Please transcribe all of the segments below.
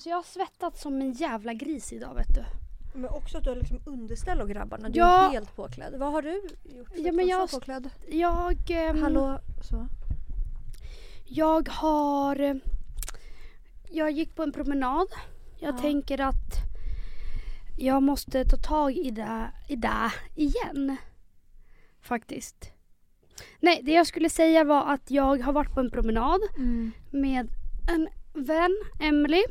Alltså jag har svettats som en jävla gris idag vet du. Men också att du har liksom underställ och grabbarna. Du Ja. är helt påklädd. Vad har du gjort för Ja, men jag- påklädd? Jag... ehm, Hallå? Så. Jag har... Jag gick på en promenad. Jag Ja. tänker att jag måste ta tag i det, i det igen. Faktiskt. Nej, det jag skulle säga var att jag har varit på en promenad Mm. med en vän, Emily.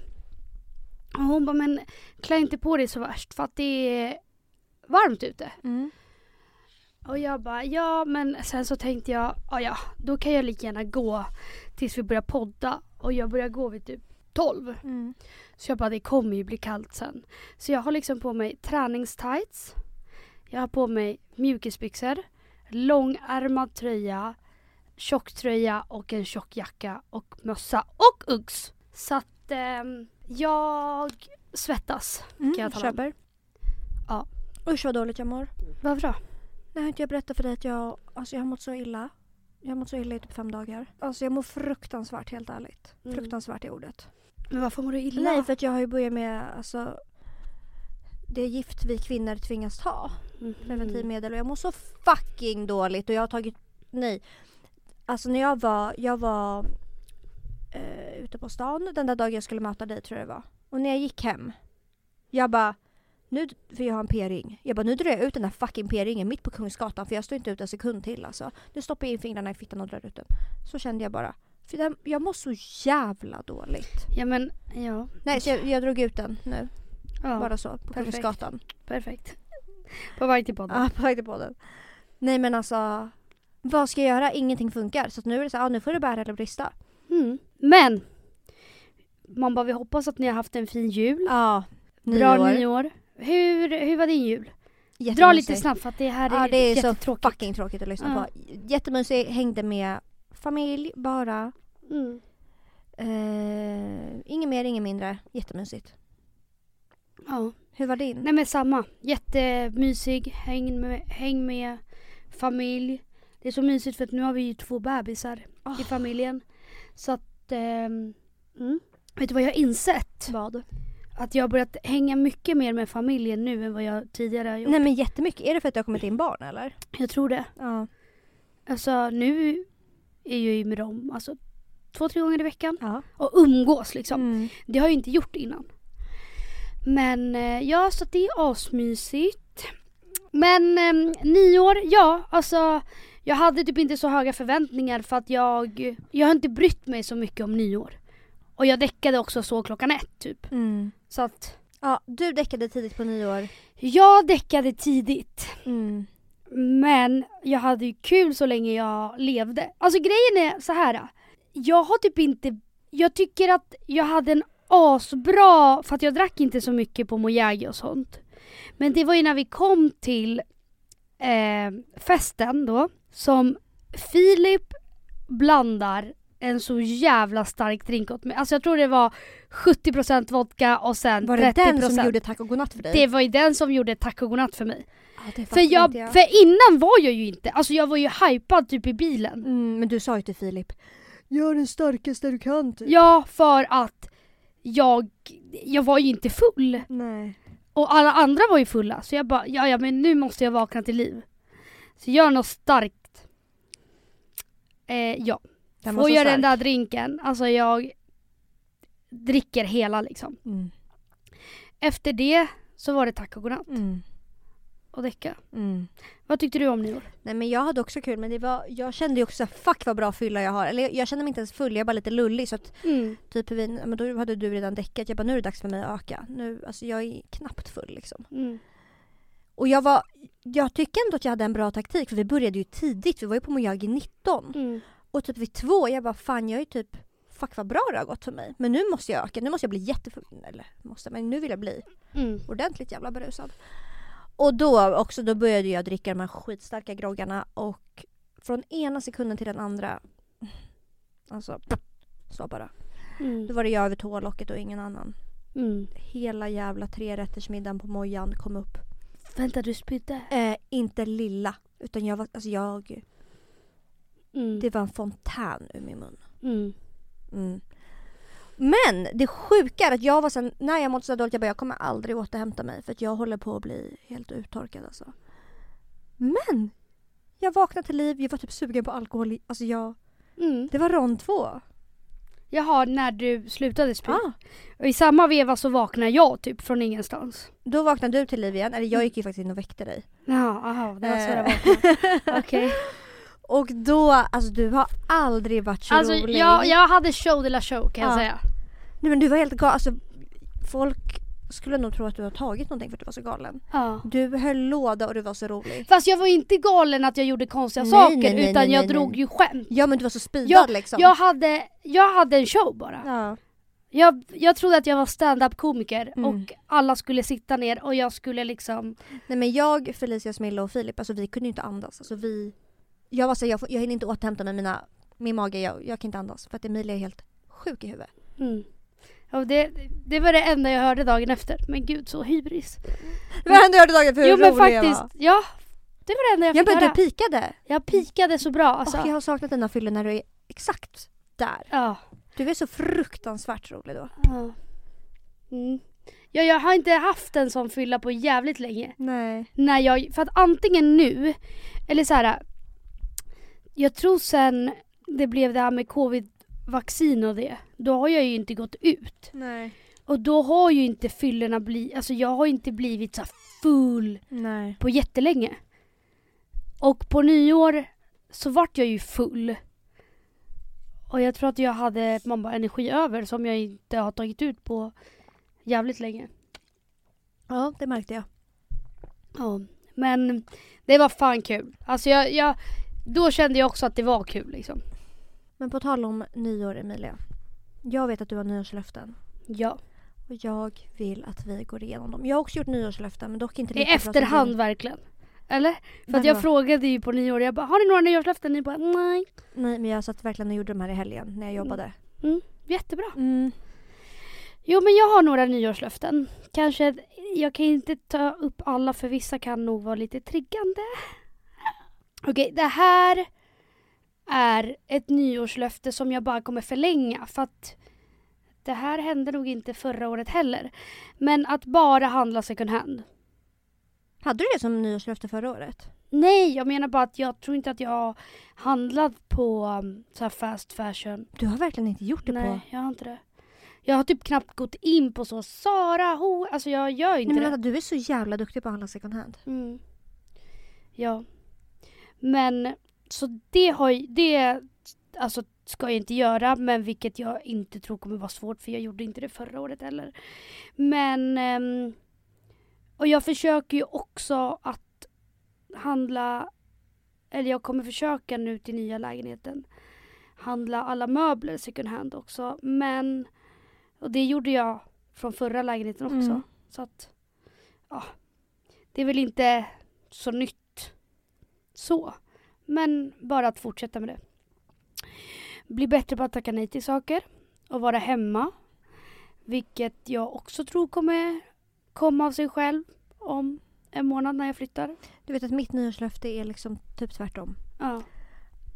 Och hon bara, men klä inte på dig så värst för att det är varmt ute. Mm. Och jag bara, ja men sen så tänkte jag, ja ja, då kan jag lika gärna gå tills vi börjar podda. Och jag börjar gå vid typ 12. Mm. Så jag bara, det kommer ju bli kallt sen. Så jag har liksom på mig träningstights. Jag har på mig mjukisbyxor, långärmad tröja, tjocktröja och en tjock jacka och mössa och Uggs. Så att ehm, jag svettas. Mm. Kan jag tala om. Köper. Ja. Usch vad dåligt jag mår. Varför då? Nej, har inte jag berättat för dig att jag, alltså jag har mått så illa. Jag har mått så illa i typ fem dagar. Alltså jag mår fruktansvärt helt ärligt. Mm. Fruktansvärt är ordet. Men varför mår du illa? Nej för att jag har ju börjat med alltså det gift vi kvinnor tvingas ta. Mhm. Preventivmedel och jag mår så fucking dåligt och jag har tagit, nej. Alltså när jag var, jag var ute på stan den där dagen jag skulle möta dig tror jag det var. Och när jag gick hem, jag bara nu, för jag har en p-ring. Jag bara nu drar jag ut den där fucking p-ringen mitt på Kungsgatan för jag står inte ut en sekund till alltså. Nu stoppar jag in fingrarna i fittan och drar ut den. Så kände jag bara. För jag mår så jävla dåligt. Ja men, ja. Nej så jag, jag drog ut den nu. ja Bara så på perfekt. Kungsgatan. Perfekt. På väg till podden. Ja, på väg till podden. Nej men alltså. Vad ska jag göra? Ingenting funkar. Så nu är det så här, ah, nu får det bära eller brista. Mm. Men! Man bara, vi hoppas att ni har haft en fin jul. Ja. Bra nyår. nyår. Hur, hur var din jul? Dra lite snabbt för att det här är, Ja det är så fucking tråkigt att lyssna Ja. på. Jättemysig, hängde med familj bara. Mm. Eh, inget mer, inget mindre. Jättemysigt. Ja. Hur var din? Nej men samma. Jättemysig. Häng med, häng med familj. Det är så mysigt för att nu har vi ju två bebisar Ah. i familjen. Så att... ehm, mm. Vet du vad jag har insett? Vad? Att jag har börjat hänga mycket mer med familjen nu än vad jag tidigare har gjort. Nej men jättemycket. Är det för att det har kommit in barn eller? Jag tror det. Ja. Alltså nu är jag ju med dem alltså, två, tre gånger i veckan. ja. Och umgås liksom. Mm. Det har jag inte gjort innan. Men eh, ja, så det är asmysigt. Men eh, nyår, ja alltså jag hade typ inte så höga förväntningar för att jag, jag har inte brytt mig så mycket om nyår. Och jag däckade också så klockan ett typ. Mm. Så att Ja, du däckade tidigt på nyår. jag däckade tidigt. Mm. Men jag hade ju kul så länge jag levde. Alltså grejen är så här. Jag har typ inte... Jag tycker att jag hade en asbra... För att jag drack inte så mycket på Mojage och sånt. Men det var ju när vi kom till eh, festen då. Som Filip blandar en så jävla stark drink åt mig. Alltså jag tror det var 70% vodka och sen Var det 30%. den som gjorde tack och godnatt för dig? Det var ju den som gjorde tack och godnatt för mig. ja, För, jag. för innan var jag ju inte, alltså jag var ju hypad typ i bilen. Mm, men du sa ju till Filip. Gör den starkaste du kan typ. Ja, för att jag, jag var ju inte full. Nej. Och alla andra var ju fulla. Så jag bara, ja ja men nu måste jag vakna till liv. Så gör något starkt. Eh, ja, Den får jag den där drinken, alltså jag dricker hela liksom. Mm. Efter det så var det tack och godnatt Mm. och däcka. Mm. Vad tyckte du om nyår? Nej men jag hade också kul men det var, jag kände ju också fuck vad bra fylla jag har. Eller jag, kände mig inte ens full, jag var lite lullig så att Mm. typ vi, men då hade du redan däckat. Jag bara nu är det dags för mig att öka. Nu, alltså jag är knappt full liksom. Mm. Och jag var, jag tycker ändå att jag hade en bra taktik för vi började ju tidigt. Vi var ju på Mojage 19. Och typ vid två, jag bara fan jag är typ Fuck vad bra det har gått för mig. Men nu måste jag öka, nu måste jag bli jättefull. Eller måste, men nu vill jag bli Mm. ordentligt jävla berusad. Och då också, då började jag dricka de här skitstarka groggarna och från ena sekunden till den andra, alltså så bara. Mm. Då var det jag över toalocket och ingen annan. Mm. Hela jävla trerättersmiddagen på Mojan kom upp. Vänta, du spydde? Eh, inte lilla, utan jag var, alltså jag, Mm. det var en fontän ur min mun. Mm. Mm. Men det sjuka är att jag var sen, när jag mådde så dåligt, jag bara jag kommer aldrig återhämta mig för att jag håller på att bli helt uttorkad alltså. Men! Jag vaknade till liv, jag var typ sugen på alkohol, alltså jag, Mm. det var rond två. Jaha, när du slutade spy. Ah. Och i samma veva så vaknade jag typ från ingenstans. Då vaknade du till liv igen, eller jag gick ju faktiskt in och väckte dig. Ja, aha, det var så det Eh. var. Okej. Och då, alltså du har aldrig varit så Alltså rolig. jag, jag hade show de la show kan jag Ja. säga. Nej men du var helt galen, alltså folk skulle nog tro att du har tagit någonting för att du var så galen. Ja. Du höll låda och du var så rolig. Fast jag var inte galen att jag gjorde konstiga Nej, saker nej, nej, utan jag drog ju skämt. Ja men du var så speedad Ja, liksom. Jag hade, jag hade en show bara. Ja. Jag, jag trodde att jag var stand-up komiker Mm. och alla skulle sitta ner och jag skulle liksom... Nej men jag, Felicia, Smilla och Filip, alltså vi kunde ju inte andas. Alltså vi... Jag var så jag, jag hinner inte återhämta mig mina, min mage, jag, jag kan inte andas för att Emilia är helt sjuk i huvudet. Mm. Och det, det var det enda jag hörde dagen efter. Men gud så hybris. Det var det enda jag hörde dagen för hur Jo men rolig jag faktiskt, var. ja. Det var det enda jag Ja fick men du höra. pikade. Jag pikade så bra alltså. Och jag har saknat dina fyllor när du är exakt där. Ja. Du är så fruktansvärt rolig då. Ja. Mm. ja. Jag har inte haft en sån fylla på jävligt länge. Nej. När jag, för att antingen nu, eller så här. Jag tror sen det blev det här med covid-vaccin och det. Då har jag ju inte gått ut. Nej. Och då har ju inte fyllorna blivit, alltså jag har inte blivit så full Nej. på jättelänge. Och på nyår så vart jag ju full. Och jag tror att jag hade man bara energi över som jag inte har tagit ut på jävligt länge. Ja det märkte jag. Ja, men det var fan kul. Alltså jag, jag, då kände jag också att det var kul liksom. Men på tal om nyår Emilia. Jag vet att du har nyårslöften. Ja. Och jag vill att vi går igenom dem. Jag har också gjort nyårslöften men dock inte I efterhand verkligen. Eller? För Men att jag vad? frågade ju på nyår, jag bara har ni några nyårslöften? Ni bara nej. Nej men jag satt verkligen och gjorde de här i helgen när jag jobbade. Jättebra. Mm. Jo men jag har några nyårslöften. Kanske, jag kan inte ta upp alla för vissa kan nog vara lite triggande. Okej, det här är ett nyårslöfte som jag bara kommer förlänga för att det här hände nog inte förra året heller. Men att bara handla second hand. Hade du det som nyårslöfte förra året? Nej, jag menar bara att jag tror inte att jag har handlat på um, så här fast fashion. Du har verkligen inte gjort det Nej, på... jag har inte det. Jag har typ knappt gått in på så Sara, Ho, alltså jag gör inte Nej men det. du är så jävla duktig på att handla second hand. Mm. Ja. Men så det har ju- det alltså ska jag inte göra men vilket jag inte tror kommer vara svårt för jag gjorde inte det förra året heller. Men ehm, och jag försöker ju också att handla eller jag kommer försöka nu till nya lägenheten handla alla möbler second hand också men och det gjorde jag från förra lägenheten också. Mm. Så att ja, det är väl inte så nytt så. Men bara att fortsätta med det. Bli bättre på att tacka nej till saker och vara hemma. Vilket jag också tror kommer komma av sig själv om en månad när jag flyttar. Du vet att mitt nyårslöfte är liksom typ tvärtom. Ja.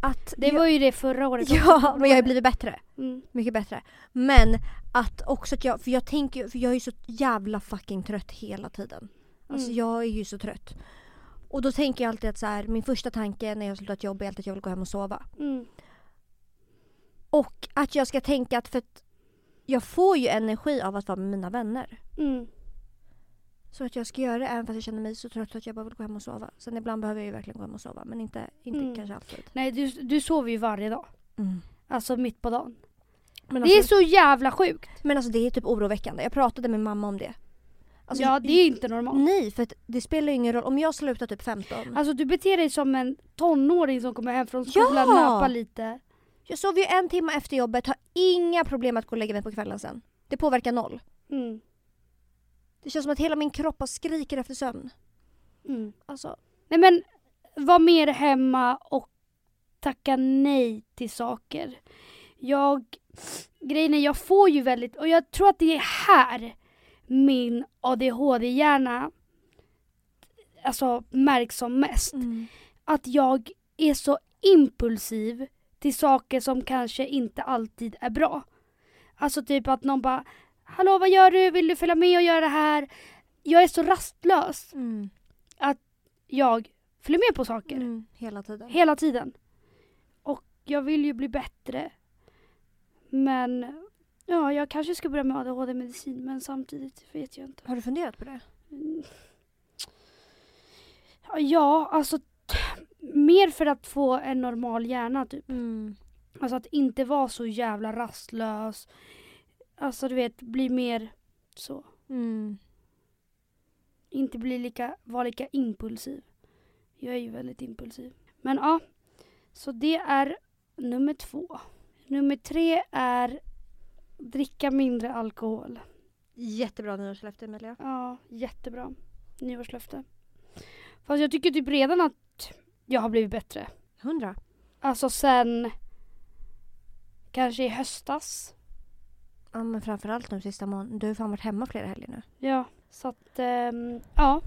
Att Det jag... var ju det förra året också, Ja, men jag har blivit bättre. Mm. Mycket bättre. Men att också att jag, för jag tänker för jag är ju så jävla fucking trött hela tiden. Alltså Mm. jag är ju så trött. Och då tänker jag alltid att så här, min första tanke när jag har slutat jobba är alltid att jag vill gå hem och sova. Mm. Och att jag ska tänka att för att jag får ju energi av att vara med mina vänner. Mm. Så att jag ska göra det även fast jag känner mig så trött att jag bara vill gå hem och sova. Sen ibland behöver jag ju verkligen gå hem och sova men inte, inte Mm. kanske alltid. Nej, du, du sover ju varje dag. Alltså mitt på dagen. Men, Det är alltså, så jävla sjukt. men alltså det är typ oroväckande. Jag pratade med mamma om det. Alltså, ja, det är inte normalt. Nej, för det spelar ju ingen roll. Om jag slutar typ 15. Alltså du beter dig som en tonåring som kommer hem från skolan, Ja! nöpa lite. Jag sover ju en timme efter jobbet, har inga problem att gå och lägga mig på kvällen sen. Det påverkar noll. Mm. Det känns som att hela min kropp bara skriker efter sömn. Mm. Alltså, Nej men, var mer hemma och tacka nej till saker. Jag, grejen är jag får ju väldigt, och jag tror att det är här min ADHD-hjärna alltså märks som mest. Att jag är så impulsiv till saker som kanske inte alltid är bra. Alltså typ att någon bara Hallå vad gör du? Vill du följa med och göra det här? Jag är så rastlös. Mm. Jag följer med på saker. Mm. Hela tiden. Hela tiden. Och jag vill ju bli bättre. Men ja, jag kanske ska börja med ADHD-medicin men samtidigt vet jag inte. Har du funderat på det? Mm. Ja, alltså mer för att få en normal hjärna typ. Mm. Alltså att inte vara så jävla rastlös. Alltså du vet, bli mer så. Mm. Inte bli lika, vara lika impulsiv. Jag är ju väldigt impulsiv. Men ja, så det är nummer två. Nummer tre är dricka mindre alkohol. Jättebra nyårslöfte Emilia. Ja, jättebra. Nyårslöfte. Fast jag tycker typ redan att jag har blivit bättre. Hundra. Alltså sen kanske i höstas. Ja men framförallt nu sista månaden. Du har fan varit hemma flera helger nu. Ja, så att ehm, ja.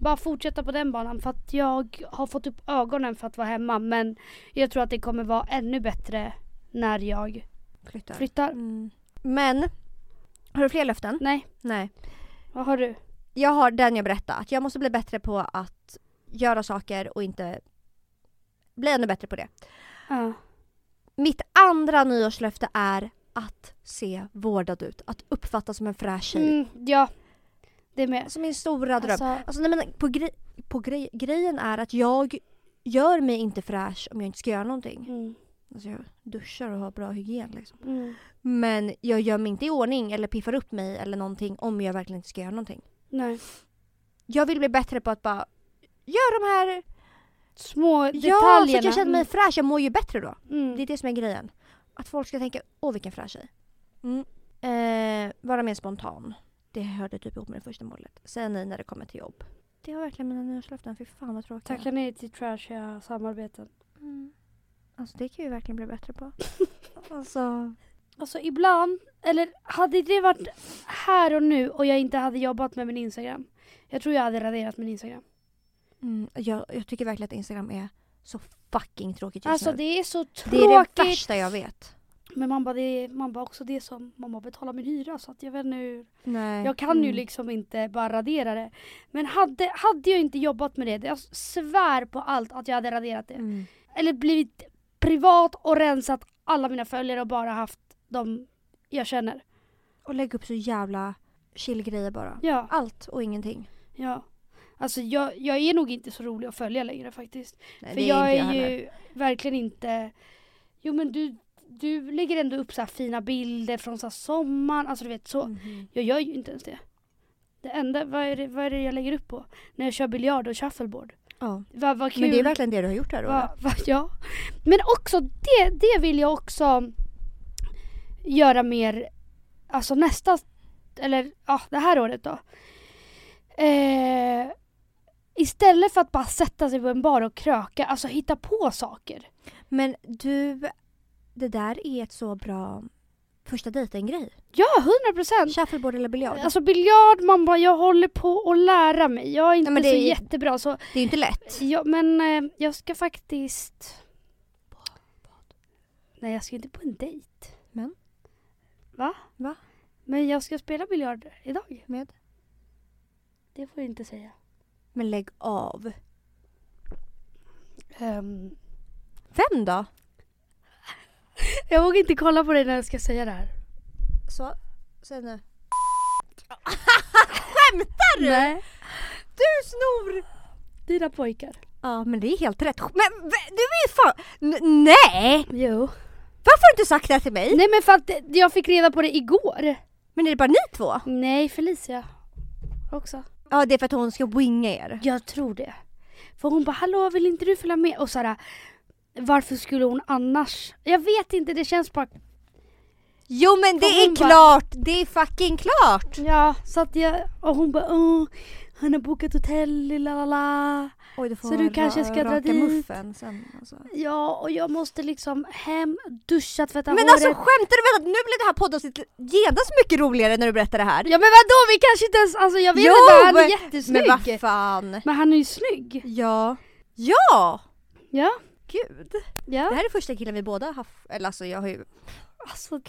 Bara fortsätta på den banan för att jag har fått upp ögonen för att vara hemma men jag tror att det kommer vara ännu bättre när jag Flyttar. flyttar. Mm. Men, har du fler löften? Nej, Nej. vad har du? Jag har den jag berättade. Att jag måste bli bättre på att göra saker och inte bli ännu bättre på det. Ja. Mitt andra nyårslöfte är att se vårdad ut. Att uppfattas som en fräsch tjej. Mm, ja, det med. Alltså min stora dröm. Alltså, Alltså, nej, men på, gre- på grej- grejen är att jag gör mig inte fräsch om jag inte ska göra någonting. mm, Alltså jag duschar och har bra hygien liksom. mm, Men jag gör mig inte i ordning eller piffar upp mig eller någonting om jag verkligen inte ska göra någonting. nej. Jag vill bli bättre på att bara göra de här... Små Ja, detaljerna. så att jag känner mig fräsch. Jag mår ju bättre då. Mm. Det är det som är grejen. Att folk ska tänka, åh vilken fräsch tjej. Mm. Eh, vara mer spontan. Det hörde typ ihop med det första målet. Säga nej när det kommer till jobb. Det var verkligen mina nyårslöften. Fy fan vad tråkigt. Tacka nej till trashiga samarbeten. Mm. Alltså det kan ju verkligen bli bättre på. alltså. Alltså ibland, eller hade det varit här och nu och jag inte hade jobbat med min Instagram. Jag tror jag hade raderat min Instagram. Mm, jag, jag tycker verkligen att Instagram är så fucking tråkigt just Alltså nu. det är så det är det tråkigt. värsta jag vet. Men man bara, det är, man bara också det som mamma betalar min hyra så att jag vet inte hur. Nej. Jag kan ju Mm. liksom inte bara radera det. Men hade, hade jag inte jobbat med det, jag svär på allt att jag hade raderat det. Mm. Eller blivit privat och rensat alla mina följare och bara haft de jag känner. Och lägga upp så jävla chill-grejer bara. Ja, Allt och ingenting. ja. Alltså jag, jag är nog inte så rolig att följa längre faktiskt. Nej, För det jag inte är heller. ju verkligen inte... Jo men du, du lägger ändå upp så här fina bilder från så här sommaren. Alltså du vet så. Mhm. Jag gör ju inte ens det. Det enda, vad är det, vad är det jag lägger upp på? När jag kör biljard och shuffleboard. Ja. Vad kul. Men det är verkligen det du har gjort här då? Va, va, ja. Men också det, det vill jag också göra mer, alltså nästa, eller ja det här året då. Eh, istället för att bara sätta sig på en bar och kröka, alltså hitta på saker. Men du, det där är ett så bra första dejten-grej. Ja, 100 procent! Shuffleboard eller biljard. Alltså biljard, man bara jag håller på att lära mig. Jag är inte men det så är- jättebra så, det är ju inte lätt. ja, men eh, jag ska faktiskt... Nej jag ska inte på en dejt. Men? Va? Va? Men jag ska spela biljard idag. Med? Det får jag inte säga. Men lägg av. Ehm, Vem då? jag vågar inte kolla på dig när jag ska säga det här. Så, säg nu. Skämtar du? Nej. Du snor! Dina pojkar. Ja men det är helt rätt. Men du är ju fan... N- nej! Jo. Varför har du inte sagt det här till mig? Nej men för att jag fick reda på det igår. Men är det bara ni två? Nej Felicia. Också. Ja det är för att hon ska winga er. Jag tror det. För hon bara hallå vill inte du följa med? Och såhär varför skulle hon annars? Jag vet inte det känns bara Jo men det är bara- klart! Det är fucking klart! Ja, så att jag, och hon bara åh, han har bokat hotell, la la Så du kanske ska dra dit? muffen sen. Alltså. Ja, och jag måste liksom hem, duscha, tvätta Men håret. alltså skämtar du? Vet att nu blir det här poddavsnittet genast mycket roligare när du berättar det här. Ja men vadå, vi kanske inte ens, alltså jag vet Jo, inte, han är men- jättesnygg. Men vad fan. Men han är ju snygg. Ja. Ja! Ja, Gud. ja. Det här är första killen vi båda har haft, eller alltså jag har ju Alltså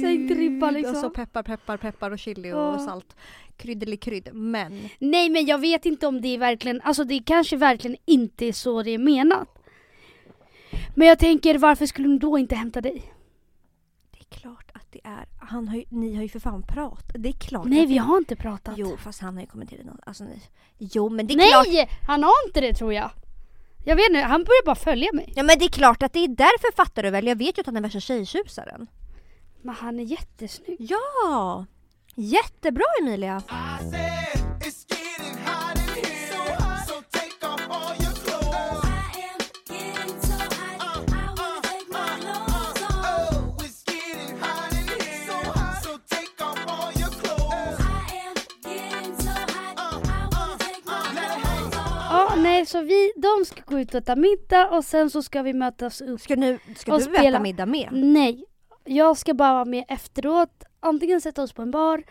sänkt ribban liksom. Alltså peppar, peppar, peppar och chili Ja. och salt. Kryddelig-krydd. Men Nej men jag vet inte om det är verkligen, alltså det kanske verkligen inte är så det är menat. Men jag tänker varför skulle hon då inte hämta dig? det är klart att det är. Han har ju, ni har ju för fan pratat. Det är klart Nej vi har inte pratat. Jo fast han har ju kommenterat något. Alltså nej. Jo men det är klart. Nej! Han har inte det tror jag. Jag vet inte, han börjar bara följa mig. Ja men det är klart att det är därför fattar du väl. Jag vet ju att han är värsta tjejtjusaren. Men han är jättesnygg. Ja! Jättebra Emilia! Nej så vi, de ska gå ut och äta middag och sen så ska vi mötas upp. Ska, nu, ska Och du spela. äta middag med? Nej, jag ska bara vara med efteråt. Antingen sätta oss på en bar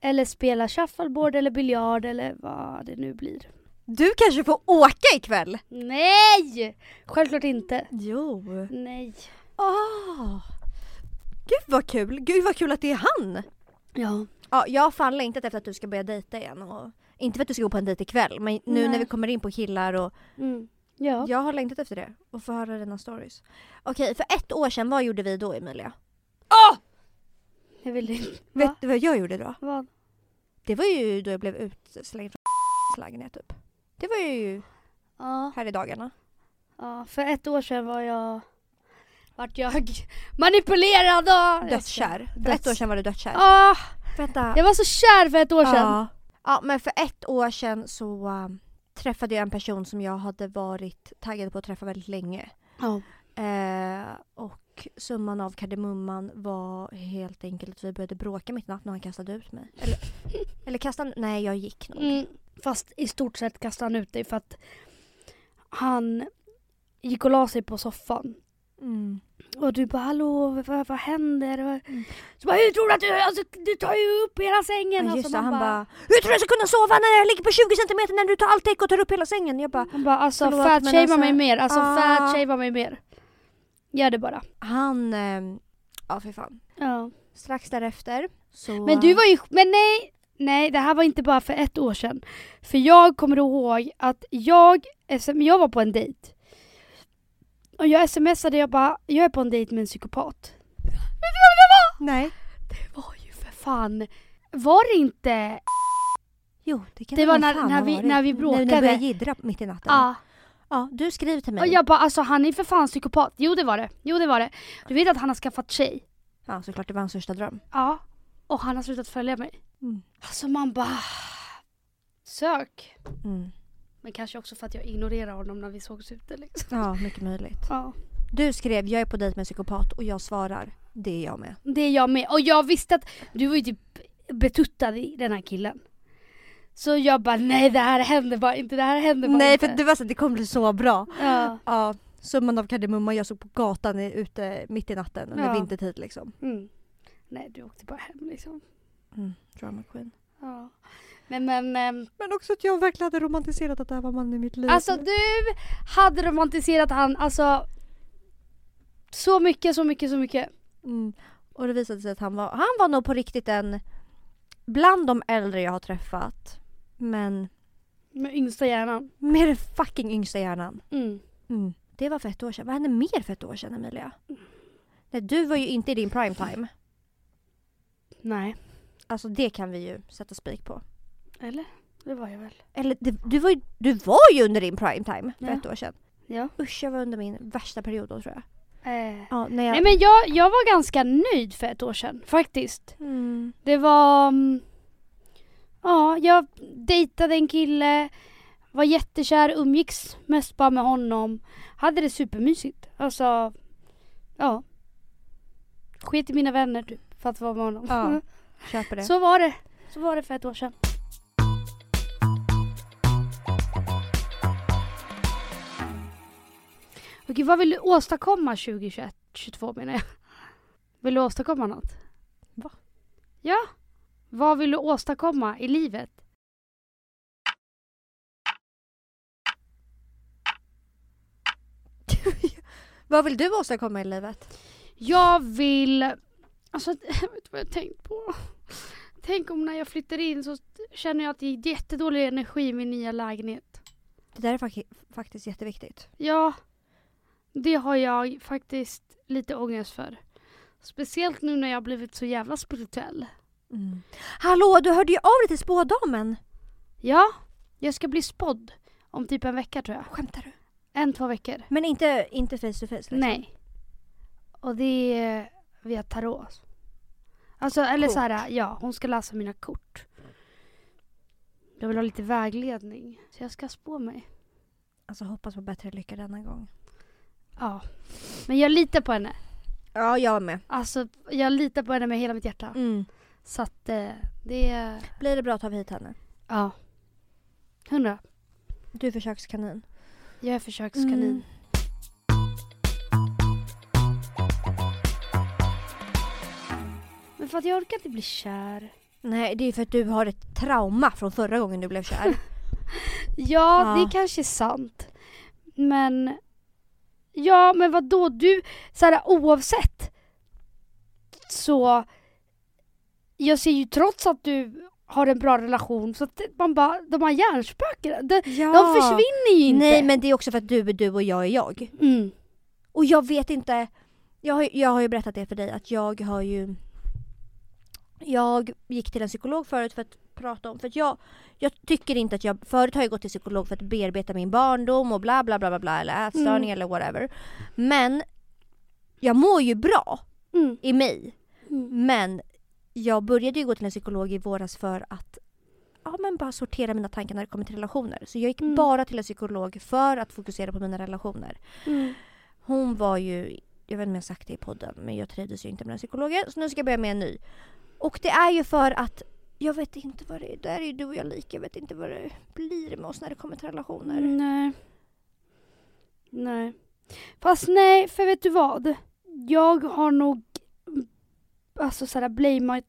eller spela shuffleboard eller biljard eller vad det nu blir. Du kanske får åka ikväll? Nej! Självklart inte. Jo. Nej. Åh! Gud vad kul! Gud vad kul att det är han! Ja. Ja, jag har fan längtat efter att du ska börja dejta igen. Och, inte för att du ska gå på en dejt ikväll, men nu Nej. när vi kommer in på killar och Mm. Ja. jag har längtat efter det. Och få höra dina stories. Okej, för ett år sedan, vad gjorde vi då Emilia? Jag vill inte. Vet Va? du vad jag gjorde då? Vad? Det var ju då jag blev utslängd från lägenhet typ. Det var ju Ja, här i dagarna. ja, för ett år sedan var jag... Vart jag manipulerad och... Dödskär. För Döds- ett år sedan var du dödskär. Ah, Vänta. jag var så kär för ett år sedan. Ja. ja, men för ett år sedan så äh, träffade jag en person som jag hade varit taggad på att träffa väldigt länge. Ja. Eh, och summan av kardemumman var helt enkelt att vi började bråka mitt i natten och han kastade ut mig. Eller, eller kastade Nej, jag gick nog. Mm, fast i stort sett kastade han ut dig för att han gick och la sig på soffan. Mm. Och du bara hallå vad, vad händer? Mm. Så bara hur tror du att du, alltså, du tar ju upp hela sängen. Ja, Alltså, det, han bara Hur tror du jag ska kunna sova när jag ligger på 20 cm när du tar allt täck och tar upp hela sängen? Jag bara Han bara alltså Förlåt, fat men shamea alltså- mig mer, alltså Ah. fat shamea mig mer. Gör det bara. Han, ehm, ja för fan. Ja. Strax därefter så... Men du var ju, men nej, nej det här var inte bara för ett år sedan. För jag kommer ihåg att jag, jag var på en dejt. Och jag smsade jag bara, jag är på en dejt med en psykopat. Vet du vem det var? Nej. Det var ju för fan, var det inte, Jo, det kan Det var när- när vi- när vi När bråkade. ni började jiddra mitt i natten. ja. Ja, du skriver till mig. Och jag bara alltså han är för fan psykopat. Jo det var det, jo det var det. Du vet att han har skaffat tjej? Ja, såklart det var hans största dröm. Ja. Och han har slutat följa mig. Mm. Alltså man bara, sök. Mm. Men kanske också för att jag ignorerar honom när vi sågs ute liksom. Ja, mycket möjligt. Ja. Du skrev jag är på dejt med en psykopat och jag svarar det är jag med. Det är jag med. Och jag visste att du var ju typ betuttad i den här killen. Så jag bara nej det här händer bara inte, det här händer bara Nej inte. för det var så att det kommer bli så bra. Ja. Ja, summan av kardemumma jag såg på gatan ute mitt i natten under Ja. vintertid liksom. Mm. Nej du åkte bara hem liksom. Mm, drama queen. Ja. Men men, ehm, Men också att jag verkligen hade romantiserat att det här var mannen i mitt liv. alltså du hade romantiserat han alltså så mycket, så mycket, så mycket. Mm. Och det visade sig att han var, han var nog på riktigt en bland de äldre jag har träffat. Men Med yngsta hjärnan. med den fucking yngsta hjärnan. Mm. Mm. Det var för ett år sedan. Vad hände mer för ett år sedan Emilia? Nej, du var ju inte i din prime time. Nej. Alltså det kan vi ju sätta spik på. Eller? Det var jag väl. Eller det, du, var ju, du var ju under din prime time för Ja. ett år sedan. Ja. Usch, jag var under min värsta period då tror jag. Eh. Ja, när jag... Nej men jag, jag var ganska nöjd för ett år sedan faktiskt. Mm. Det var... Ja, jag dejtade en kille, var jättekär, umgicks mest bara med honom. Hade det supermysigt. Alltså, ja. Sket i mina vänner typ för att vara med honom. Ja, köper det. Så var det. Så var det för ett år sedan. Okej, vad vill du åstadkomma 2021, 2022 menar jag? Vill du åstadkomma något? Va? Ja. Vad vill du åstadkomma i livet? Vad vill du åstadkomma i livet? Jag vill Alltså, vet du vad jag tänkt på? Tänk om när jag flyttar in så känner jag att det är jättedålig energi i min nya lägenhet. Det där är fak- faktiskt jätteviktigt. Ja, det har jag faktiskt lite ångest för. Speciellt nu när jag har blivit så jävla spirituell. Hallå, du hörde ju av dig till spådamen. Ja, jag ska bli spådd om typ en vecka tror jag. Skämtar du? En, två veckor. Men inte, inte face to face liksom. Nej. Och det är via tarot. Alltså, eller Kort. så här, ja, hon ska läsa mina kort. Jag vill ha lite vägledning. Så jag ska spå mig. Alltså hoppas på bättre lycka denna gång. Ja. Men jag litar på henne. Ja, jag med. Alltså, jag litar på henne med hela mitt hjärta. Mm. Så att eh, det. Blir det bra tar vi hit henne. Ja. Hundra. Du är försökskanin. Jag är försökskanin. Mm. Men för att jag orkar inte bli kär. Nej, det är för att du har ett trauma från förra gången du blev kär. Ja, Ja. det kanske är sant. Men... Ja, men vad då Du, så här, oavsett så... Jag ser ju trots att du har en bra relation så att man bara, de här hjärnspökena, de, ja. de försvinner ju inte. Nej, men det är också för att du är du och jag är jag. Mm. Och jag vet inte, jag har, jag har ju berättat det för dig att jag har ju Jag gick till en psykolog förut för att prata om, för att jag Jag tycker inte att jag, förut har jag gått till psykolog för att bearbeta min barndom och bla bla bla bla, bla eller ätstörning Mm. eller whatever Men Jag mår ju bra Mm. i mig Mm. men jag började ju gå till en psykolog i våras för att ja, men bara sortera mina tankar när det kommer till relationer. Så jag gick Mm. bara till en psykolog för att fokusera på mina relationer. Mm. Hon var ju, jag vet inte om jag har sagt det i podden, men jag trivdes ju inte med den psykologen. Så nu ska jag börja med en ny. Och det är ju för att jag vet inte vad det är. Där är ju du och jag lika. Jag vet inte vad det blir med oss när det kommer till relationer. Nej. Nej. Fast nej, för vet du vad? Jag har nog alltså sådär blamat,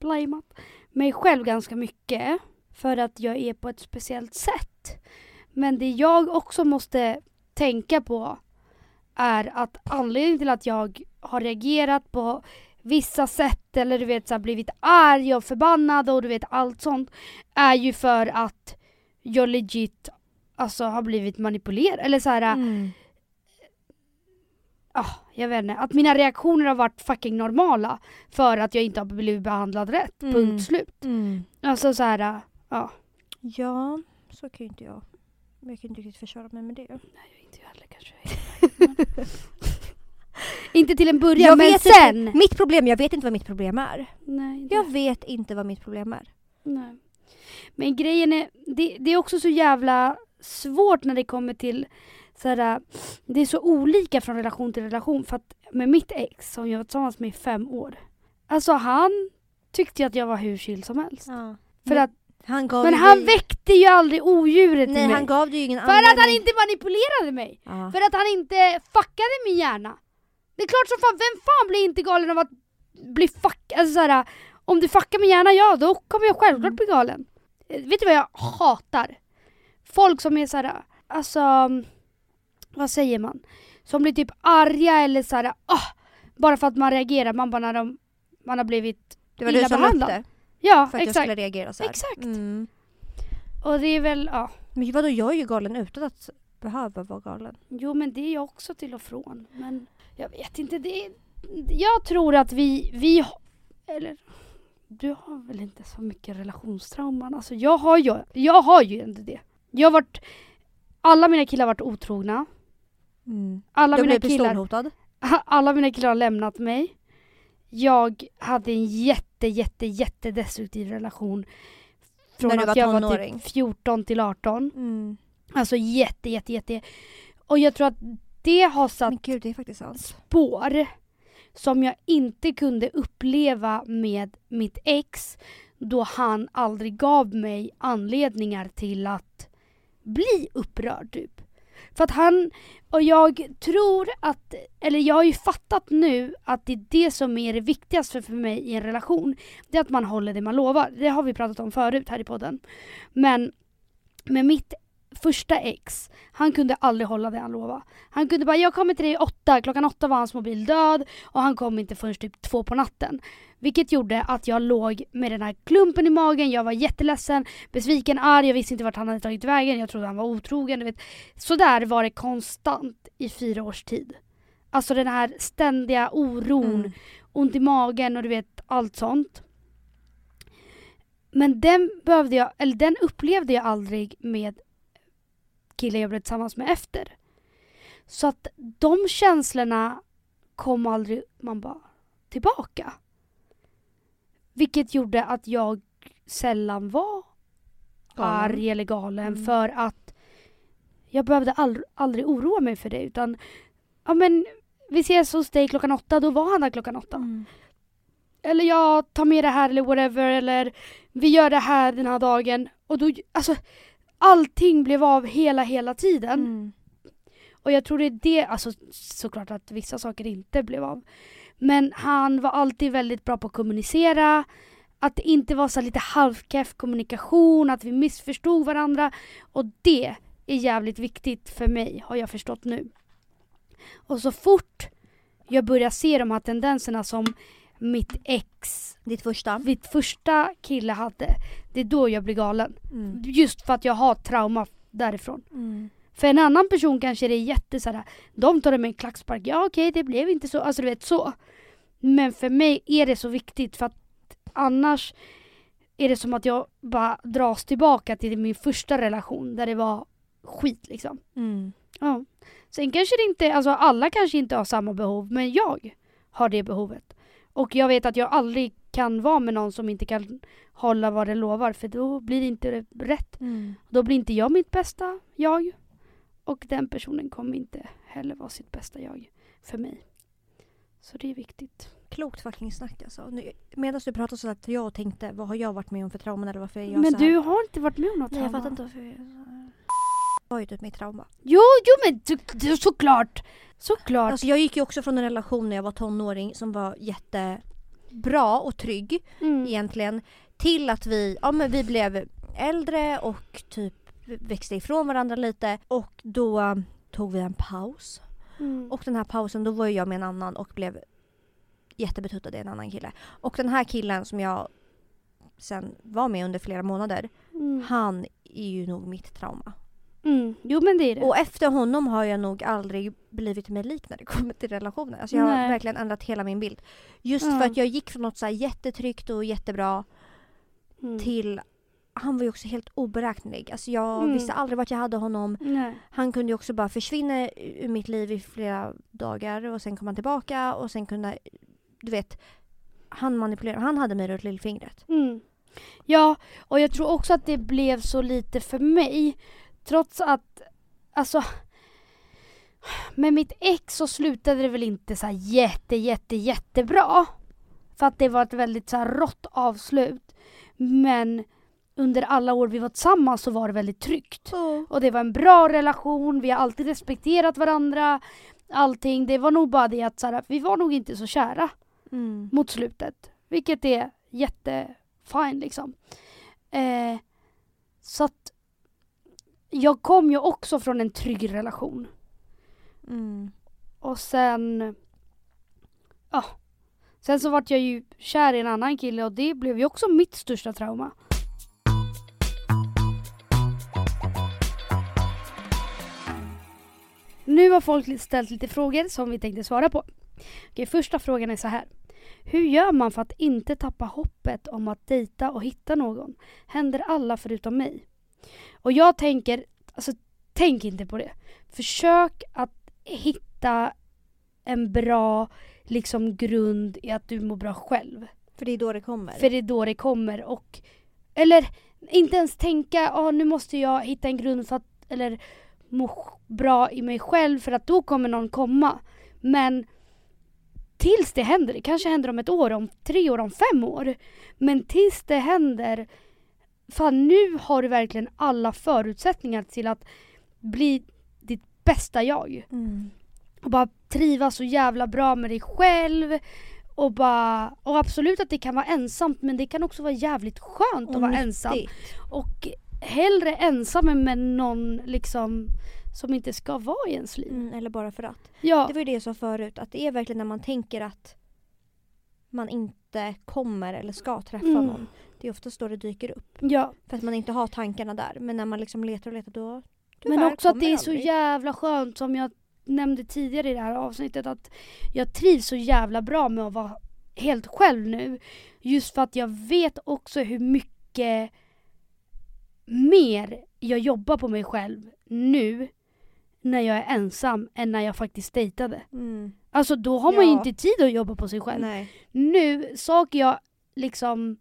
blamat mig själv ganska mycket för att jag är på ett speciellt sätt. Men det jag också måste tänka på är att anledningen till att jag har reagerat på vissa sätt eller du vet så här, blivit arg och förbannad och du vet allt sånt är ju för att jag legit alltså har blivit manipulerad eller så här, Mm ah, jag vet inte, att mina reaktioner har varit fucking normala för att jag inte har blivit behandlad rätt. Mm. Punkt slut. Mm. Alltså så här, ja. Ja, så kan ju inte jag. Jag kan inte riktigt försvara mig med det. Inte jag heller kanske. inte till en början Jag men sen. Inte, mitt problem, jag vet inte vad mitt problem är. Nej, Jag vet inte vad mitt problem är. Nej. Men grejen är, det, det är också så jävla svårt när det kommer till så här, det är så olika från relation till relation för att med mitt ex som jag var tillsammans med i fem år. Alltså han tyckte ju att jag var hur chill som helst. Ja. För att, han gav men han dig- väckte ju aldrig odjuret Nej i mig. han gav dig ingen för att han anledning. inte manipulerade mig. Ja. För att han inte fuckade min hjärna. Det är klart som fan, vem fan blir inte galen av att bli fuck... Alltså såhär, om du fuckar min hjärna, ja då kommer jag självklart Mm. bli galen. Vet du vad jag hatar? Folk som är såhär, alltså... Vad säger man? Som blir typ arga eller såhär, ah, bara för att man reagerar. Man bara när de, man har blivit... Det var illa du som behandlad. löpte Ja, för att jag exakt. skulle reagera så här. Exakt. Mm. Och det är väl, ja. Men vadå, jag är ju galen utan att behöva vara galen. Jo men det är jag också till och från. Men jag vet inte, det är, Jag tror att vi, vi eller du har väl inte så mycket relationstrauman? Alltså jag har ju, jag har ju inte det. Jag har varit, alla mina killar har varit otrogna. Mm. Alla Du mina, blev killar, alla mina killar har lämnat mig. Jag hade en jätte, jätte, jätte destruktiv relation. Från När att var jag var tonåring. typ 14 till 18. Mm. Alltså jätte, jätte, jätte. Och jag tror att det har satt gud, det spår som jag inte kunde uppleva med mitt ex då han aldrig gav mig anledningar till att bli upprörd typ. För att han, och jag tror att, eller jag har ju fattat nu att det är det som är det viktigaste för mig i en relation. Det är att man håller det man lovar. Det har vi pratat om förut här i podden. Men med mitt första ex, han kunde aldrig hålla det han lovade. Han kunde bara, jag kommer till dig åtta, klockan åtta var hans mobil död och han kom inte förrän typ två på natten. Vilket gjorde att jag låg med den här klumpen i magen, jag var jätteledsen, besviken, arg, jag visste inte vart han hade tagit vägen, jag trodde han var otrogen. Du vet. Så där var det konstant i fyra års tid. Alltså den här ständiga oron, Mm. ont i magen och du vet allt sånt. Men den behövde jag, eller den upplevde jag aldrig med killen jag blev tillsammans med efter. Så att de känslorna kom aldrig, man bara, tillbaka. Vilket gjorde att jag sällan var Galen. arg eller galen Mm. för att jag behövde aldrig, aldrig oroa mig för det utan ja men vi ses hos dig klockan åtta, då var han där klockan åtta. Mm. Eller jag tar med det här eller whatever eller vi gör det här den här dagen. Och då, alltså allting blev av hela hela tiden. Mm. Och jag tror det är det, alltså såklart att vissa saker inte blev av. Men han var alltid väldigt bra på att kommunicera. Att det inte var så lite halvkeff kommunikation, att vi missförstod varandra. Och det är jävligt viktigt för mig, har jag förstått nu. Och så fort jag börjar se de här tendenserna som mitt ex, Ditt första? mitt första kille hade, det är då jag blir galen. Mm. Just för att jag har trauma därifrån. Mm. För en annan person kanske det är jätte såhär, de tar det med en klackspark, ja okej det blev inte så, alltså du vet så. Men för mig är det så viktigt för att annars är det som att jag bara dras tillbaka till min första relation där det var skit liksom. Mm. Ja. Sen kanske det inte, alltså alla kanske inte har samma behov men jag har det behovet. Och jag vet att jag aldrig kan vara med någon som inte kan hålla vad det lovar för då blir det inte rätt. Mm. Då blir inte jag mitt bästa jag. Och den personen kommer inte heller vara sitt bästa jag för mig. Så det är viktigt. Klokt fucking snack alltså. Medan du pratade så att jag tänkte, vad har jag varit med om för trauman eller varför är jag Men så här? du har inte varit med om något Nej jag trauma. fattar inte varför jag är så här. Det var ju typ mitt trauma. Jo, jo men du, du, såklart! Såklart. Alltså jag gick ju också från en relation när jag var tonåring som var jättebra och trygg mm. egentligen till att vi, ja men vi blev äldre och typ växte ifrån varandra lite och då tog vi en paus. Mm. Och den här pausen då var jag med en annan och blev jättebetuttad i en annan kille. Och den här killen som jag sen var med under flera månader, Mm. han är ju nog mitt trauma. Mm. Jo men det är det. Och efter honom har jag nog aldrig blivit mig lik när det kommer till relationer. Alltså jag har Nej. verkligen ändrat hela min bild. Just Ja. för att jag gick från något så här jättetryggt och jättebra mm. till han var ju också helt oberäknelig. Alltså jag Mm. visste aldrig vart jag hade honom. Nej. Han kunde ju också bara försvinna ur mitt liv i flera dagar och sen kom han tillbaka och sen kunde, du vet, han manipulerade. Han hade mig runt lillfingret. Mm. Ja, och jag tror också att det blev så lite för mig. Trots att, alltså med mitt ex så slutade det väl inte så jätte, jätte, jättebra. För att det var ett väldigt så här rått avslut. Men under alla år vi var tillsammans så var det väldigt tryggt. Och det var en bra relation, vi har alltid respekterat varandra. Allting. Det var nog bara det att så här, vi var nog inte så kära Mm. mot slutet. Vilket är jättefine liksom. Eh, så att jag kom ju också från en trygg relation. Mm. Och sen... Ja. Sen så vart jag ju kär i en annan kille och det blev ju också mitt största trauma. Nu har folk ställt lite frågor som vi tänkte svara på. Okej, första frågan är så här. Hur gör man för att inte tappa hoppet om att dejta och hitta någon? Händer alla förutom mig? Och jag tänker, alltså tänk inte på det. Försök att hitta en bra liksom grund i att du mår bra själv. För det är då det kommer. För det är då det kommer och eller inte ens tänka ah, nu måste jag hitta en grund för att eller må bra i mig själv för att då kommer någon komma. Men tills det händer, det kanske händer om ett år, om tre år, om fem år. Men tills det händer, fan nu har du verkligen alla förutsättningar till att bli ditt bästa jag Mm. och bara trivas så jävla bra med dig själv. Och, bara, och absolut att det kan vara ensamt men det kan också vara jävligt skönt att Och vara nyttigt. ensam. Och hellre ensam än med någon liksom som inte ska vara i ens liv. Mm, eller bara för att. Ja, Det var ju det jag sa förut, att det är verkligen när man tänker att man inte kommer eller ska träffa Mm. någon. Det är oftast då det dyker upp. ja. För att man inte har tankarna där. Men när man liksom letar och letar då Men också att det är så aldrig. jävla skönt som jag nämnde tidigare i det här avsnittet att jag trivs så jävla bra med att vara helt själv nu. Just för att jag vet också hur mycket mer jag jobbar på mig själv nu när jag är ensam än när jag faktiskt dejtade. Mm. Alltså då har man ju Ja. inte tid att jobba på sig själv. Nej. Nu, saker jag liksom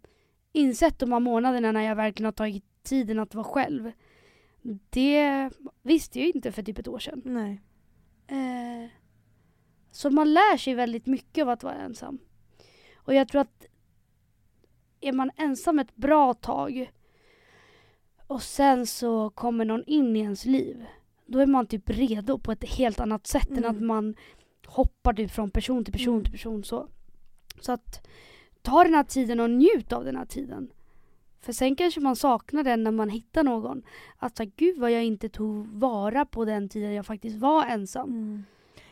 insett de här månaderna när jag verkligen har tagit tiden att vara själv. Det visste jag inte för typ ett år sedan. Nej. Eh, så man lär sig väldigt mycket av att vara ensam. Och jag tror att är man ensam ett bra tag och sen så kommer någon in i ens liv. Då är man typ redo på ett helt annat sätt än Mm. att man hoppar typ från person till person Mm. till person. Så. så att ta den här tiden och njut av den här tiden. För sen kanske man saknar den när man hittar någon. Att så här, gud vad jag inte tog vara på den tiden jag faktiskt var ensam. Mm.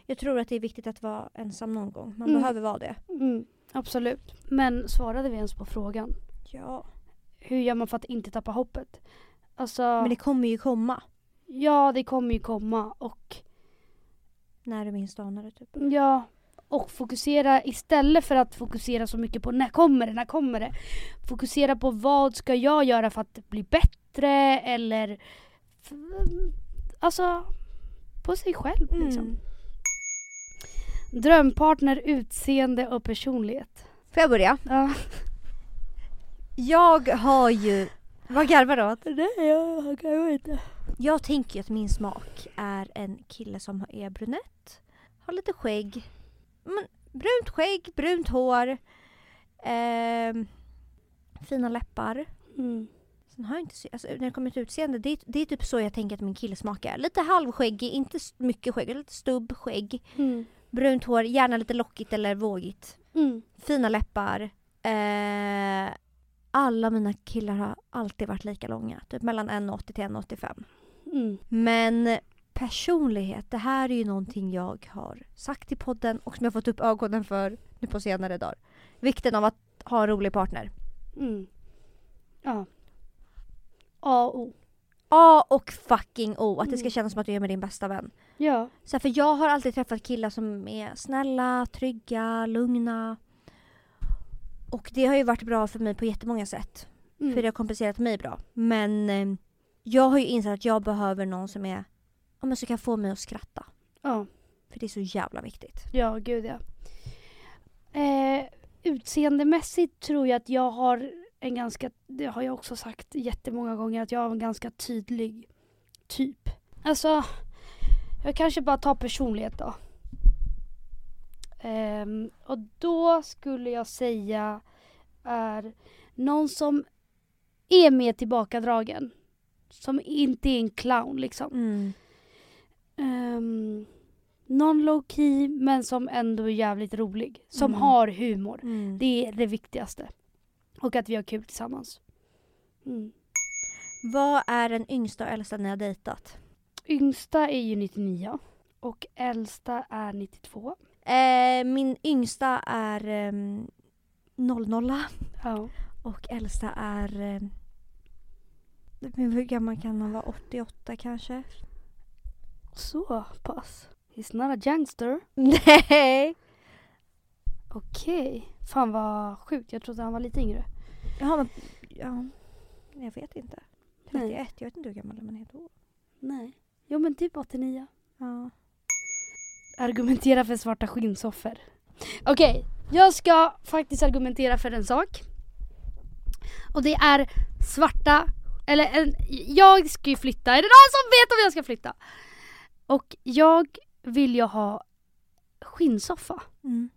Jag tror att det är viktigt att vara ensam någon gång. Man Mm. behöver vara det. Mm, absolut. Men svarade vi ens på frågan? Ja. Hur gör man för att inte tappa hoppet? Alltså, Men det kommer ju komma. ja det kommer ju komma och När du minst anar det typ. ja, och fokusera istället för att fokusera så mycket på när kommer det, när kommer det? Fokusera på vad ska jag göra för att bli bättre eller alltså på sig själv liksom. Mm. Drömpartner, utseende och personlighet. Får jag börja? Ja. Jag har ju... Vad garvar du åt? Nej, jag kan inte. Jag tänker ju att min smak är en kille som är brunett, har lite skägg, men, brunt skägg, brunt hår, ehm, fina läppar. Mm. Sen har jag inte, alltså, när det kommer till utseende, det, är- det är typ så jag tänker att min killesmak är. Lite halvskäggig, inte mycket skägg, lite stubb, skägg, Mm. brunt hår, gärna lite lockigt eller vågigt. Mm. Fina läppar. Eh, alla mina killar har alltid varit lika långa, typ mellan 1,80 till 1,85. Mm. Men personlighet, det här är ju någonting jag har sagt i podden och som jag fått upp ögonen för nu på senare dagar. Vikten av att ha en rolig partner. Mm. Ja. A och O. A och fucking O, att det ska Mm. kännas som att du är med din bästa vän. Ja. Så här, för jag har alltid träffat killar som är snälla, trygga, lugna. Och det har ju varit bra för mig på jättemånga sätt. Mm. För det har kompenserat mig bra. Men eh, jag har ju insett att jag behöver någon som är, ja men som kan få mig att skratta. Ja. För det är så jävla viktigt. Ja, gud ja. Eh, utseendemässigt tror jag att jag har en ganska, det har jag också sagt jättemånga gånger, att jag har en ganska tydlig typ. Alltså, jag kanske bara tar personlighet då. Ehm, och då skulle jag säga är någon som är mer tillbakadragen. Som inte är en clown liksom. Mm. Um, någon low key men som ändå är jävligt rolig. Som Mm. har humor. Mm. Det är det viktigaste. Och att vi har kul tillsammans. Mm. Vad är den yngsta och äldsta ni har dejtat? Yngsta är ju 99 och äldsta är 92. Eh, min yngsta är ehm, 00 Ja. och äldsta är... men hur gammal kan han vara? 88 kanske? Så pass. He's not a youngster. Nej! Okej. Fan vad sjukt. Jag trodde han var lite yngre. Jaha men... Ja, jag vet inte. Nej. 31, jag vet inte hur gammal man är då. Nej. Jo men typ 89. Ja. Argumentera för svarta skinnsoffor. Okej, jag ska faktiskt argumentera för en sak. Och det är svarta, eller en, jag ska ju flytta. Är det någon som vet om jag ska flytta? Och jag vill ju ha skinnsoffa. Mm.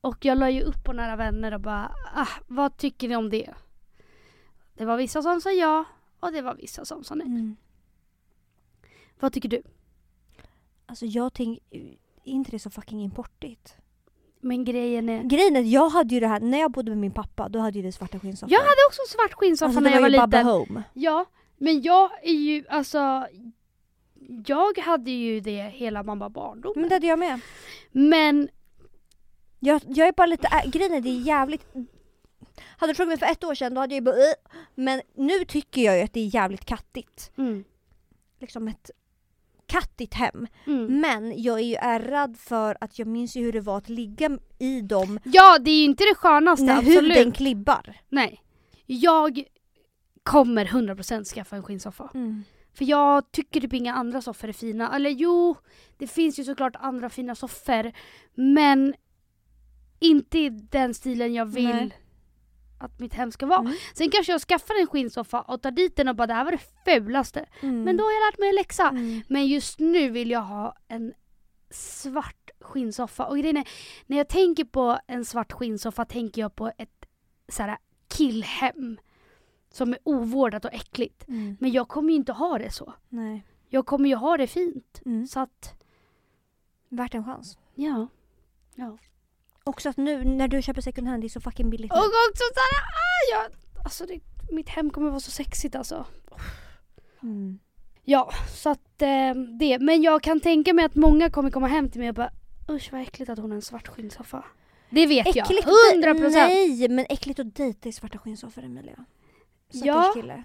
Och jag la ju upp på Nära Vänner och bara, ah, vad tycker ni om det? Det var vissa som sa ja och det var vissa som sa nej. Mm. Vad tycker du? Alltså jag tänker... Är inte det så fucking importigt? Men grejen är... Grejen är jag hade ju det här, när jag bodde med min pappa, då hade ju vi svarta skinnsoffor. Jag hade också svart skinnsoffa alltså, när det jag var var ju Bubba liten. Home. Ja, Men jag är ju, alltså jag hade ju det hela mamma barndom. Men det hade jag med. Men Jag, jag är bara lite, äh, grejen är det är jävligt hade du frågat mig för ett år sedan då hade jag bara "Äh." Men nu tycker jag ju att det är jävligt kattigt. mm, Liksom ett kattigt hem. mm. Men jag är ju ärrad för att jag minns ju hur det var att ligga i dem Ja det är ju inte det skönaste när absolut. huden klibbar. Nej. Jag kommer 100% skaffa en skinnsoffa. För jag tycker typ inga andra soffor är fina. Eller jo, det finns ju såklart andra fina soffor. Men inte i den stilen jag vill Nej. att mitt hem ska vara. Mm. Sen kanske jag skaffar en skinnsoffa och tar dit den och bara det här var det fulaste. Mm. Men då har jag lärt mig en läxa. Mm. Men just nu vill jag ha en svart skinnsoffa. Och grejen är, när jag tänker på en svart skinnsoffa tänker jag på ett så här, killhem. Som är ovårdat och äckligt. Mm. Men jag kommer ju inte ha det så. Nej. Jag kommer ju ha det fint. Mm. Så att, Värt en chans. ja. ja. Också att nu när du köper second hand det är så fucking billigt. Och också såhär, ah, jag, alltså det, mitt hem kommer vara så sexigt alltså. Mm. Ja, så att eh, det. Men jag kan tänka mig att många kommer komma hem till mig och bara usch vad äckligt att hon har en svart skinnsoffa. Det vet Äckligt jag, 100 procent. Nej men äckligt att dejta i svarta skinnsoffor Emilia. Stackars Ja. kille.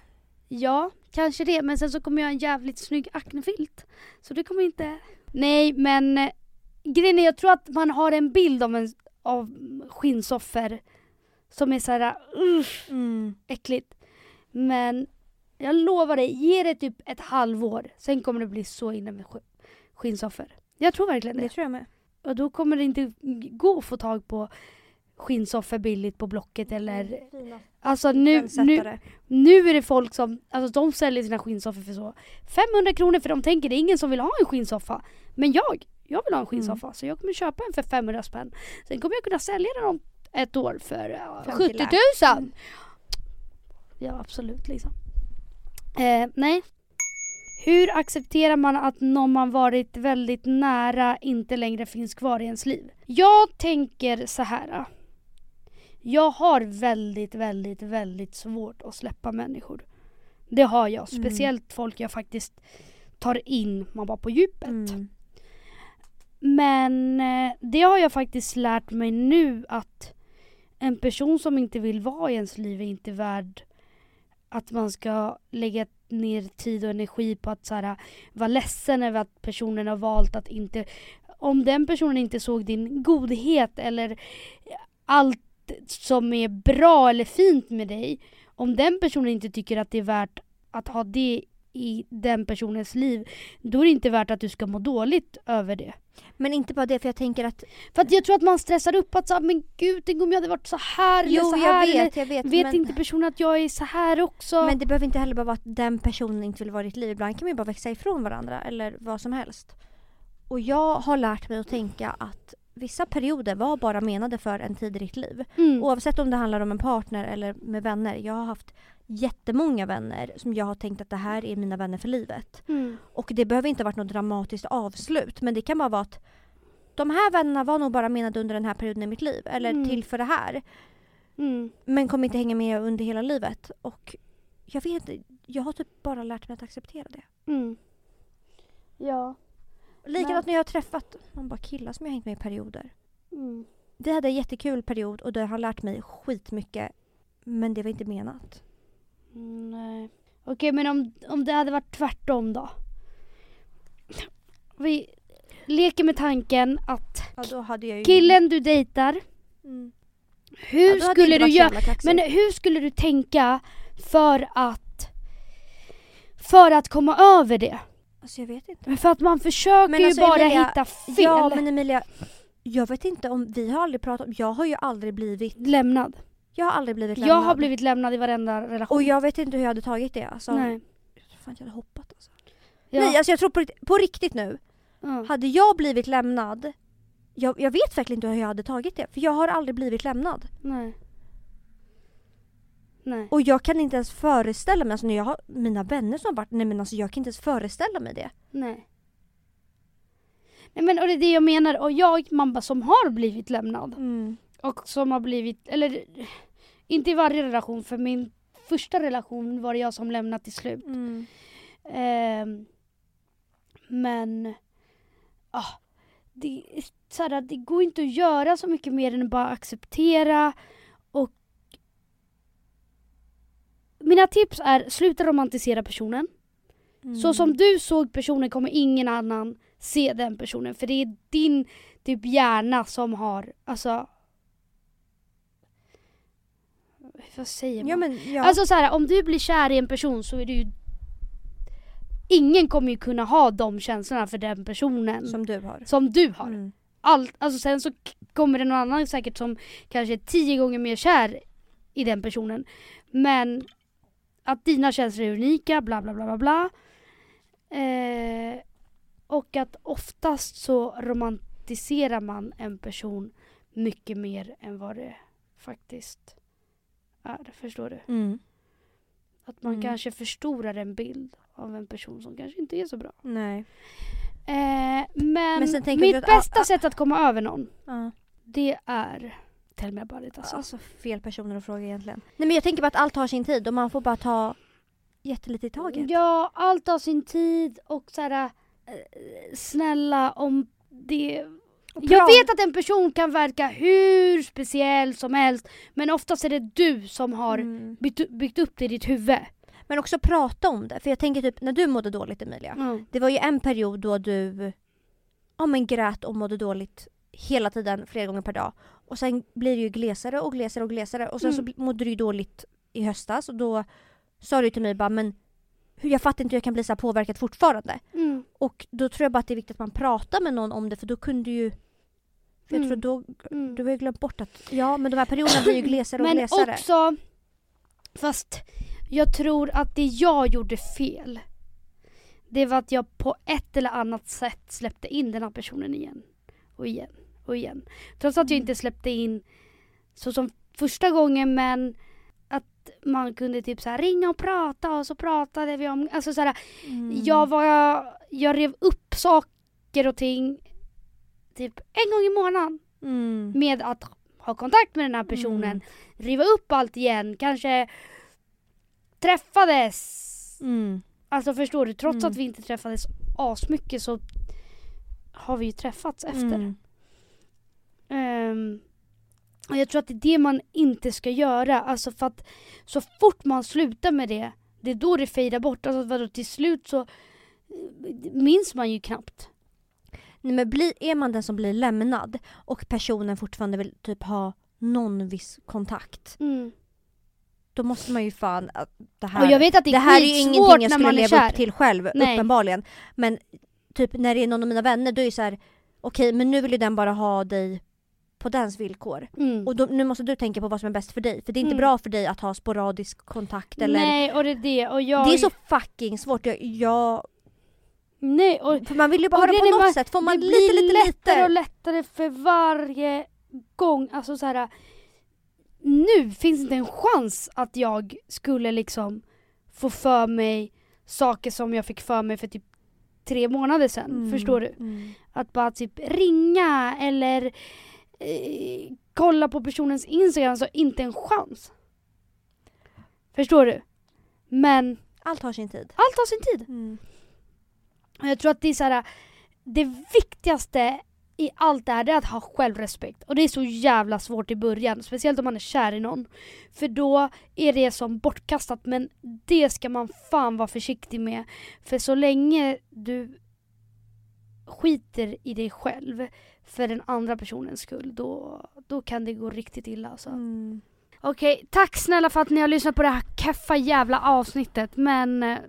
Ja, kanske det. Men sen så kommer jag ha en jävligt snygg aknefilt. Så det kommer inte... Nej, men eh, grejen är jag tror att man har en bild av, en, av skinnsoffor som är såhär, usch, Mm. äckligt. Men jag lovar dig, ge det typ ett halvår. Sen kommer det bli så inne med sk- skinnsoffor. Jag tror verkligen Det det. tror jag med. Och då kommer det inte gå att få tag på skinnsoffor billigt på Blocket eller... Alltså nu, nu, nu är det folk som, alltså de säljer sina skinnsoffor för så 500 kronor för de tänker det är ingen som vill ha en skinnsoffa. Men jag, jag vill ha en skinnsoffa så jag kommer köpa en för 500 spänn. Sen kommer jag kunna sälja den om ett år för 50 70 000. lax. Ja absolut liksom. Eh, nej. Hur accepterar man att någon man varit väldigt nära inte längre finns kvar i ens liv? Jag tänker så här. Jag har väldigt, väldigt, väldigt svårt att släppa människor. Det har jag. Mm. Speciellt folk jag faktiskt tar in, man bara på djupet. Mm. Men eh, det har jag faktiskt lärt mig nu att en person som inte vill vara i ens liv är inte värd att man ska lägga ner tid och energi på att så här, vara ledsen över att personen har valt att inte... Om den personen inte såg din godhet eller allt som är bra eller fint med dig. Om den personen inte tycker att det är värt att ha det i den personens liv. Då är det inte värt att du ska må dåligt över det. Men inte bara det för jag tänker att För att jag tror att man stressar upp att så, men gud tänk om jag hade varit så här eller Jo så jag här. vet, eller, jag vet. vet men, inte personen att jag är så här också? men det behöver inte heller bara vara att den personen inte vill vara i ditt liv. Ibland kan man ju bara växa ifrån varandra eller vad som helst. Och jag har lärt mig att tänka att vissa perioder var bara menade för en tid i ditt liv. mm. Oavsett om det handlar om en partner eller med vänner. Jag har haft jättemånga vänner som jag har tänkt att det här är mina vänner för livet. Mm. Och det behöver inte ha varit något dramatiskt avslut men det kan bara vara att de här vännerna var nog bara menade under den här perioden i mitt liv. Eller Mm. till för det här. Mm. Men kommer inte hänga med under hela livet. Och jag vet inte, jag har typ bara lärt mig att acceptera det. Mm. Ja. Likadant när jag har träffat man bara killar som jag har hängt med i perioder. Mm. Vi hade en jättekul period och det har lärt mig skitmycket. Men det var inte menat. Nej. Okej men om, om det hade varit tvärtom då? Vi leker med tanken att Ja ju... killen du dejtar, Mm. hur Ja, skulle du göra? Men hur skulle du tänka för att för att komma över det? Alltså jag vet inte. Men för att man försöker Men ju alltså, bara Emilia, hitta fel. Ja men Emilia, jag vet inte om, vi har aldrig pratat om, jag har ju aldrig blivit, Lämnad. jag har aldrig blivit lämnad. Jag har blivit lämnad i varenda relation. Och jag vet inte hur jag hade tagit det alltså. Nej. Fan jag hade hoppat alltså. Ja. Nej alltså jag tror på, på riktigt nu, ja. hade jag blivit lämnad, jag, jag vet verkligen inte hur jag hade tagit det. För jag har aldrig blivit lämnad. Nej. Nej. Och jag kan inte ens föreställa mig, alltså när jag har mina vänner som har varit, nej men alltså jag kan inte ens föreställa mig det. Nej. Nej men och det är det jag menar. Och jag, mamma som har blivit lämnad. Och som har blivit, eller inte i varje relation för min första relation var det jag som lämnade till slut. Mm. Ehm, men ah, det, är såhär, det går inte att göra så mycket mer än att bara acceptera och mina tips är sluta romantisera personen. Mm. Så som du såg personen kommer ingen annan se den personen för det är din typ hjärna som har, alltså vad säger man? Ja men ja. Alltså så här, om du blir kär i en person så är det ju Ingen kommer ju kunna ha de känslorna för den personen som, som du har. du har. Mm. Allt, alltså sen så kommer det någon annan säkert som kanske är tio gånger mer kär i den personen. Men att dina känslor är unika, bla bla bla bla bla. Eh, och att oftast så romantiserar man en person mycket mer än vad det faktiskt är. Förstår du? Mm. Att man Mm. kanske förstorar en bild av en person som kanske inte är så bra. Nej. Eh, men Men mitt att- ah, bästa ah. sätt att komma över någon, Ja. det är Tell me about it alltså. Alltså fel personer att fråga egentligen. Nej men jag tänker bara att allt har sin tid och man får bara ta jättelite i taget. Ja, allt har sin tid och så här, eh, snälla om det... Jag vet att en person kan verka hur speciell som helst men oftast är det du som har Mm. byggt, byggt upp det i ditt huvud. Men också prata om det. För jag tänker typ när du mådde dåligt Emilia. Mm. Det var ju en period då du ja, men grät och mådde dåligt hela tiden, flera gånger per dag. Och sen blir det ju glesare och glesare och glesare. Och sen så Mm. bl- mådde du ju dåligt i höstas och då sa du till mig bara men hur, jag fattar inte hur jag kan bli så påverkad fortfarande. Mm. Och då tror jag bara att det är viktigt att man pratar med någon om det för då kunde ju för jag Mm. tror då, Mm. du har ju glömt bort att ja men de här perioderna blir ju glesare och Men glesare. också, fast jag tror att det jag gjorde fel, det var att jag på ett eller annat sätt släppte in den här personen igen. Och igen och igen. Trots att jag Mm. inte släppte in så som första gången men att man kunde typ så här ringa och prata och så pratade vi om, alltså så här, Mm. jag var, jag rev upp saker och ting typ en gång i månaden Mm. med att ha kontakt med den här personen, Mm. riva upp allt igen, kanske träffades. Mm. Alltså förstår du, trots Mm. att vi inte träffades asmycket så har vi ju träffats efter. Mm. Ehm, och jag tror att det är det man inte ska göra, alltså för att så fort man slutar med det, det är då det fejdar bort. Alltså vadå, till slut så eh, minns man ju knappt. Nej, men bli, är man den som blir lämnad och personen fortfarande vill typ ha någon viss kontakt. Då måste man ju fan, att det här, Och jag vet att det är, det här är ju ingenting jag skulle leva kär. upp till själv Nej. uppenbarligen. Men typ när det är någon av mina vänner då är det så här: okej men nu vill ju den bara ha dig på dens villkor. Mm. Och då, nu måste du tänka på vad som är bäst för dig. För det är inte Mm. bra för dig att ha sporadisk kontakt eller Nej, och det är det. Och jag, Det är så fucking svårt. Jag, jag, Nej, och för man vill ju bara ha det på något bara- sätt. Får man det lite, blir lite, lättare och lite. lättare för varje gång. Alltså så här. Nu finns inte en chans att jag skulle liksom få för mig saker som jag fick för mig för typ tre månader sedan. Mm. Förstår du? Mm. Att bara typ ringa eller eh, kolla på personens Instagram, så inte en chans. Förstår du? Men Allt har sin tid. allt har sin tid. Mm. Jag tror att det är så här, det viktigaste i allt det här det är att ha självrespekt. Och det är så jävla svårt i början, speciellt om man är kär i någon. För då är det som bortkastat, men det ska man fan vara försiktig med. För så länge du skiter i dig själv för den andra personens skull, då, då kan det gå riktigt illa alltså. Mm. Okej, tack snälla för att ni har lyssnat på det här keffa jävla avsnittet. Men eh,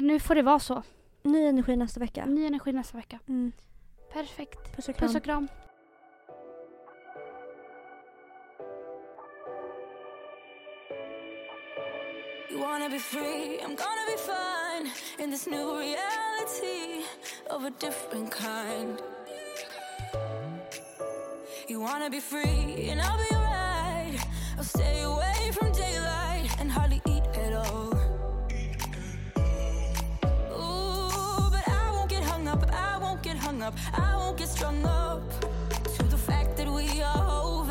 nu får det vara så. Ny energi nästa vecka. Ny energi nästa vecka. Mm. Perfekt. Puss och kram. Puss och kram. You wanna be free, I'm gonna be fine in this new reality of a different kind. You wanna be free, and I'll be alright. I'll stay away from daylight and hardly eat at all. Ooh, but I won't get hung up, I won't get hung up, I won't get strung up to the fact that we are over,